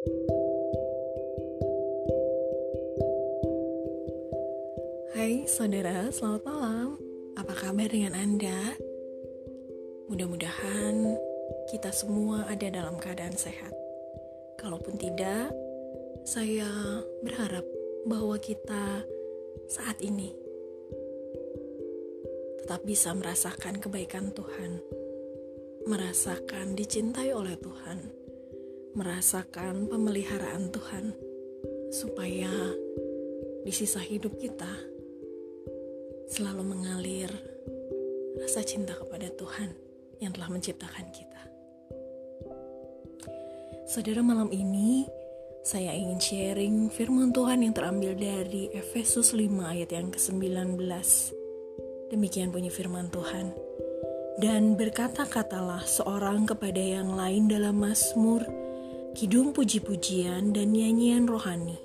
Hai saudara, selamat malam. Apa kabar dengan Anda? Mudah-mudahan kita semua ada dalam keadaan sehat. Kalaupun tidak, saya berharap bahwa kita saat ini tetap bisa merasakan kebaikan Tuhan, merasakan dicintai oleh Tuhan, merasakan pemeliharaan Tuhan, supaya di sisa hidup kita selalu mengalir rasa cinta kepada Tuhan yang telah menciptakan kita. Saudara, malam ini saya ingin sharing firman Tuhan yang terambil dari Efesus 5 ayat yang ke-19. Demikian bunyi firman Tuhan. Dan berkata-katalah seorang kepada yang lain dalam Mazmur, kidung puji-pujian dan nyanyian rohani.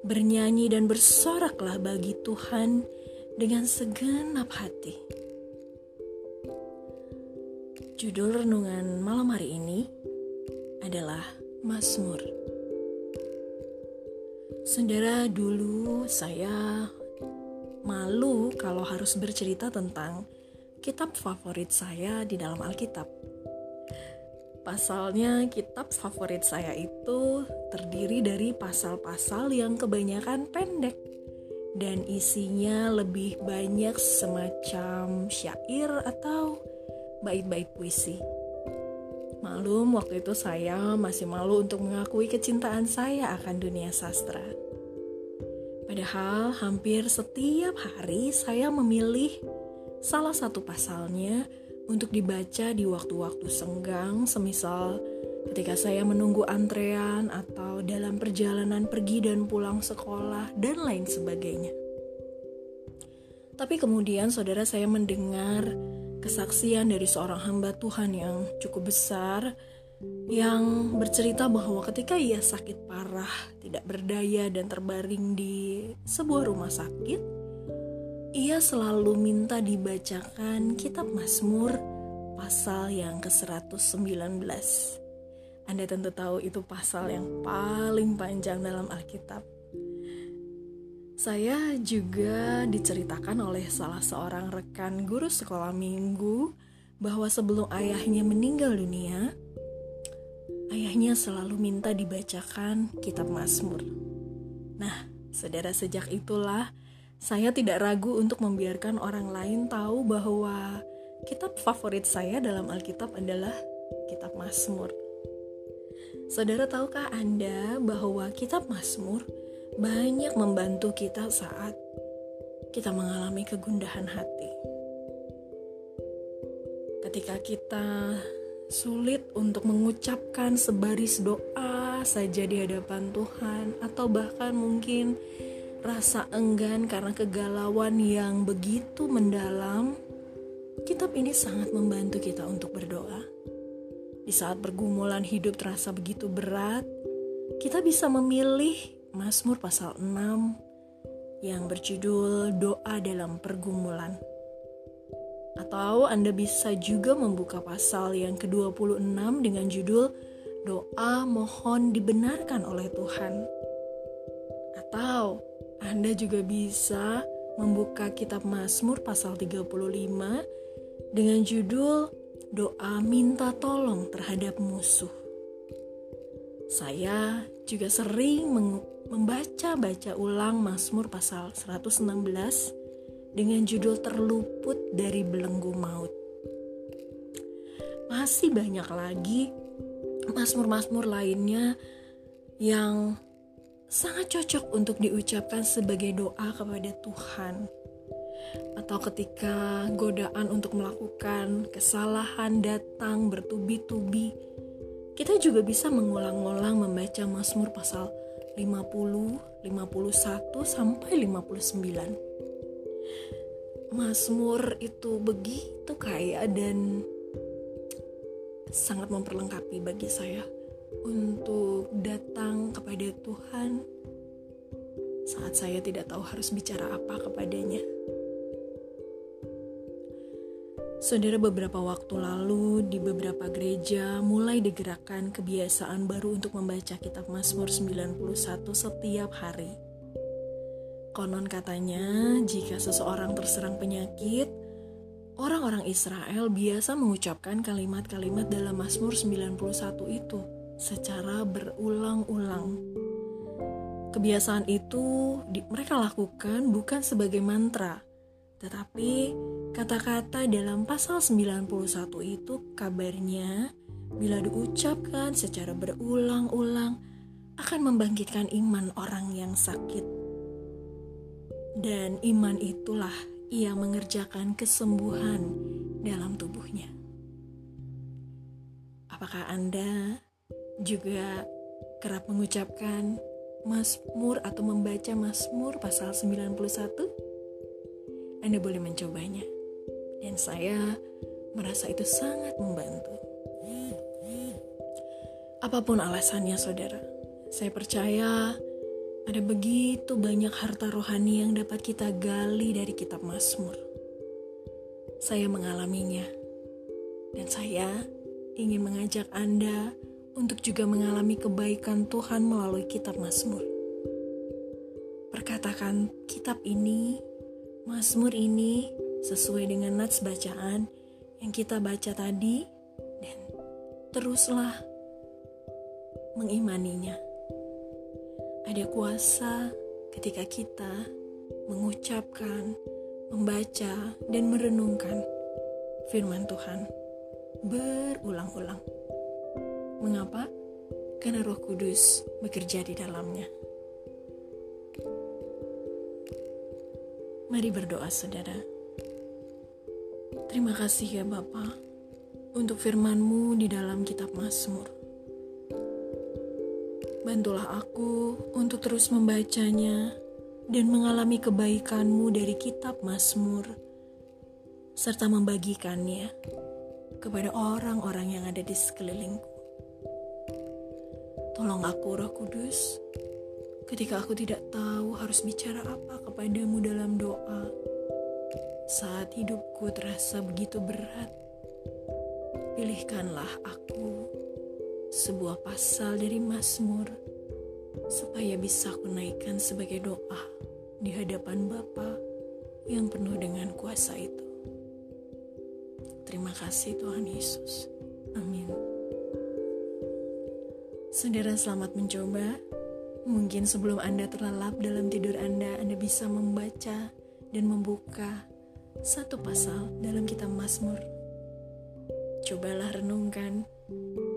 Bernyanyi dan bersoraklah bagi Tuhan dengan segenap hati. Judul renungan malam hari ini adalah Mazmur. Saudara, dulu saya malu kalau harus bercerita tentang kitab favorit saya di dalam Alkitab. Pasalnya, kitab favorit saya itu terdiri dari pasal-pasal yang kebanyakan pendek dan isinya lebih banyak semacam syair atau bait-bait puisi. Malum waktu itu saya masih malu untuk mengakui kecintaan saya akan dunia sastra. Padahal hampir setiap hari saya memilih salah satu pasalnya untuk dibaca di waktu-waktu senggang semisal ketika saya menunggu antrean atau dalam perjalanan pergi dan pulang sekolah dan lain sebagainya. Tapi kemudian saudara saya mendengar kesaksian dari seorang hamba Tuhan yang cukup besar yang bercerita bahwa ketika ia sakit parah, tidak berdaya dan terbaring di sebuah rumah sakit, ia selalu minta dibacakan kitab Mazmur pasal yang ke-119. Anda tentu tahu itu pasal yang paling panjang dalam Alkitab. Saya juga diceritakan oleh salah seorang rekan guru sekolah minggu bahwa sebelum ayahnya meninggal dunia, ayahnya selalu minta dibacakan kitab Mazmur. Nah, saudara sejak itulah saya tidak ragu untuk membiarkan orang lain tahu bahwa kitab favorit saya dalam Alkitab adalah kitab Mazmur. Saudara tahukah Anda bahwa kitab Mazmur banyak membantu kita saat kita mengalami kegundahan hati. Ketika kita sulit untuk mengucapkan sebaris doa saja di hadapan Tuhan atau bahkan mungkin rasa enggan karena kegalauan yang begitu mendalam, kitab ini sangat membantu kita untuk berdoa. Di saat pergumulan hidup terasa begitu berat, kita bisa memilih Mazmur pasal 6 yang berjudul Doa dalam Pergumulan. Atau Anda bisa juga membuka pasal yang ke-26 dengan judul Doa Mohon Dibenarkan oleh Tuhan. Atau Anda juga bisa membuka kitab Mazmur pasal 35 dengan judul doa minta tolong terhadap musuh. Saya juga sering membaca-baca ulang Mazmur pasal 116 dengan judul terluput dari belenggu maut. Masih banyak lagi Mazmur-Mazmur lainnya yang sangat cocok untuk diucapkan sebagai doa kepada Tuhan atau ketika godaan untuk melakukan kesalahan datang bertubi-tubi, kita juga bisa mengulang-ulang membaca Mazmur pasal 50, 51 sampai 59. Mazmur itu begitu kaya dan sangat memperlengkapi bagi saya untuk datang kepada Tuhan saat saya tidak tahu harus bicara apa kepadanya. Saudara beberapa waktu lalu di beberapa gereja mulai digerakkan kebiasaan baru untuk membaca kitab Mazmur 91 setiap hari. Konon katanya, jika seseorang terserang penyakit, orang-orang Israel biasa mengucapkan kalimat-kalimat dalam Mazmur 91 itu secara berulang-ulang. Kebiasaan itu di, mereka lakukan bukan sebagai mantra, tetapi kata-kata dalam pasal 91 itu kabarnya bila diucapkan secara berulang-ulang akan membangkitkan iman orang yang sakit. Dan iman itulah yang mengerjakan kesembuhan dalam tubuhnya. Apakah Anda juga kerap mengucapkan Mazmur atau membaca Mazmur pasal 91? Anda boleh mencobanya. Dan saya merasa itu sangat membantu. Apa pun alasannya saudara, saya percaya ada begitu banyak harta rohani yang dapat kita gali dari kitab Mazmur. Saya mengalaminya. Dan saya ingin mengajak Anda untuk juga mengalami kebaikan Tuhan melalui kitab Mazmur. Perkatakan kitab ini Mazmur ini sesuai dengan nats bacaan yang kita baca tadi dan teruslah mengimaninya. Ada kuasa ketika kita mengucapkan, membaca, dan merenungkan firman Tuhan berulang-ulang. Mengapa? Karena Roh Kudus bekerja di dalamnya. Mari berdoa saudara. Terima kasih ya Bapa untuk firman-Mu di dalam kitab Mazmur. Bantulah aku untuk terus membacanya dan mengalami kebaikan-Mu dari kitab Mazmur serta membagikannya kepada orang-orang yang ada di sekelilingku. Tolong aku, Roh Kudus, ketika aku tidak tahu harus bicara apa kepadamu dalam doa. Saat hidupku terasa begitu berat, pilihkanlah aku sebuah pasal dari Mazmur supaya bisa aku naikkan sebagai doa di hadapan Bapa yang penuh dengan kuasa itu. Terima kasih Tuhan Yesus. Amin. Saudara selamat mencoba. Mungkin sebelum Anda terlelap dalam tidur Anda, Anda bisa membaca dan membuka satu pasal dalam kitab Mazmur. Cobalah renungkan,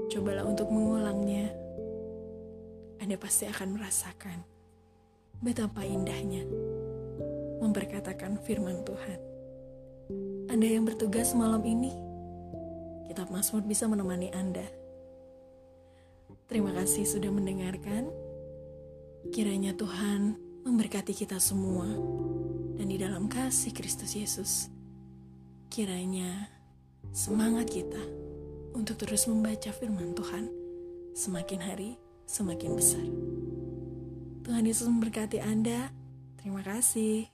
cobalah untuk mengulangnya. Anda pasti akan merasakan betapa indahnya memperkatakan firman Tuhan. Anda yang bertugas malam ini, kitab Mazmur bisa menemani Anda. Terima kasih sudah mendengarkan. Kiranya Tuhan memberkati kita semua dan di dalam kasih Kristus Yesus. Kiranya semangat kita untuk terus membaca firman Tuhan semakin hari semakin besar. Tuhan Yesus memberkati Anda. Terima kasih.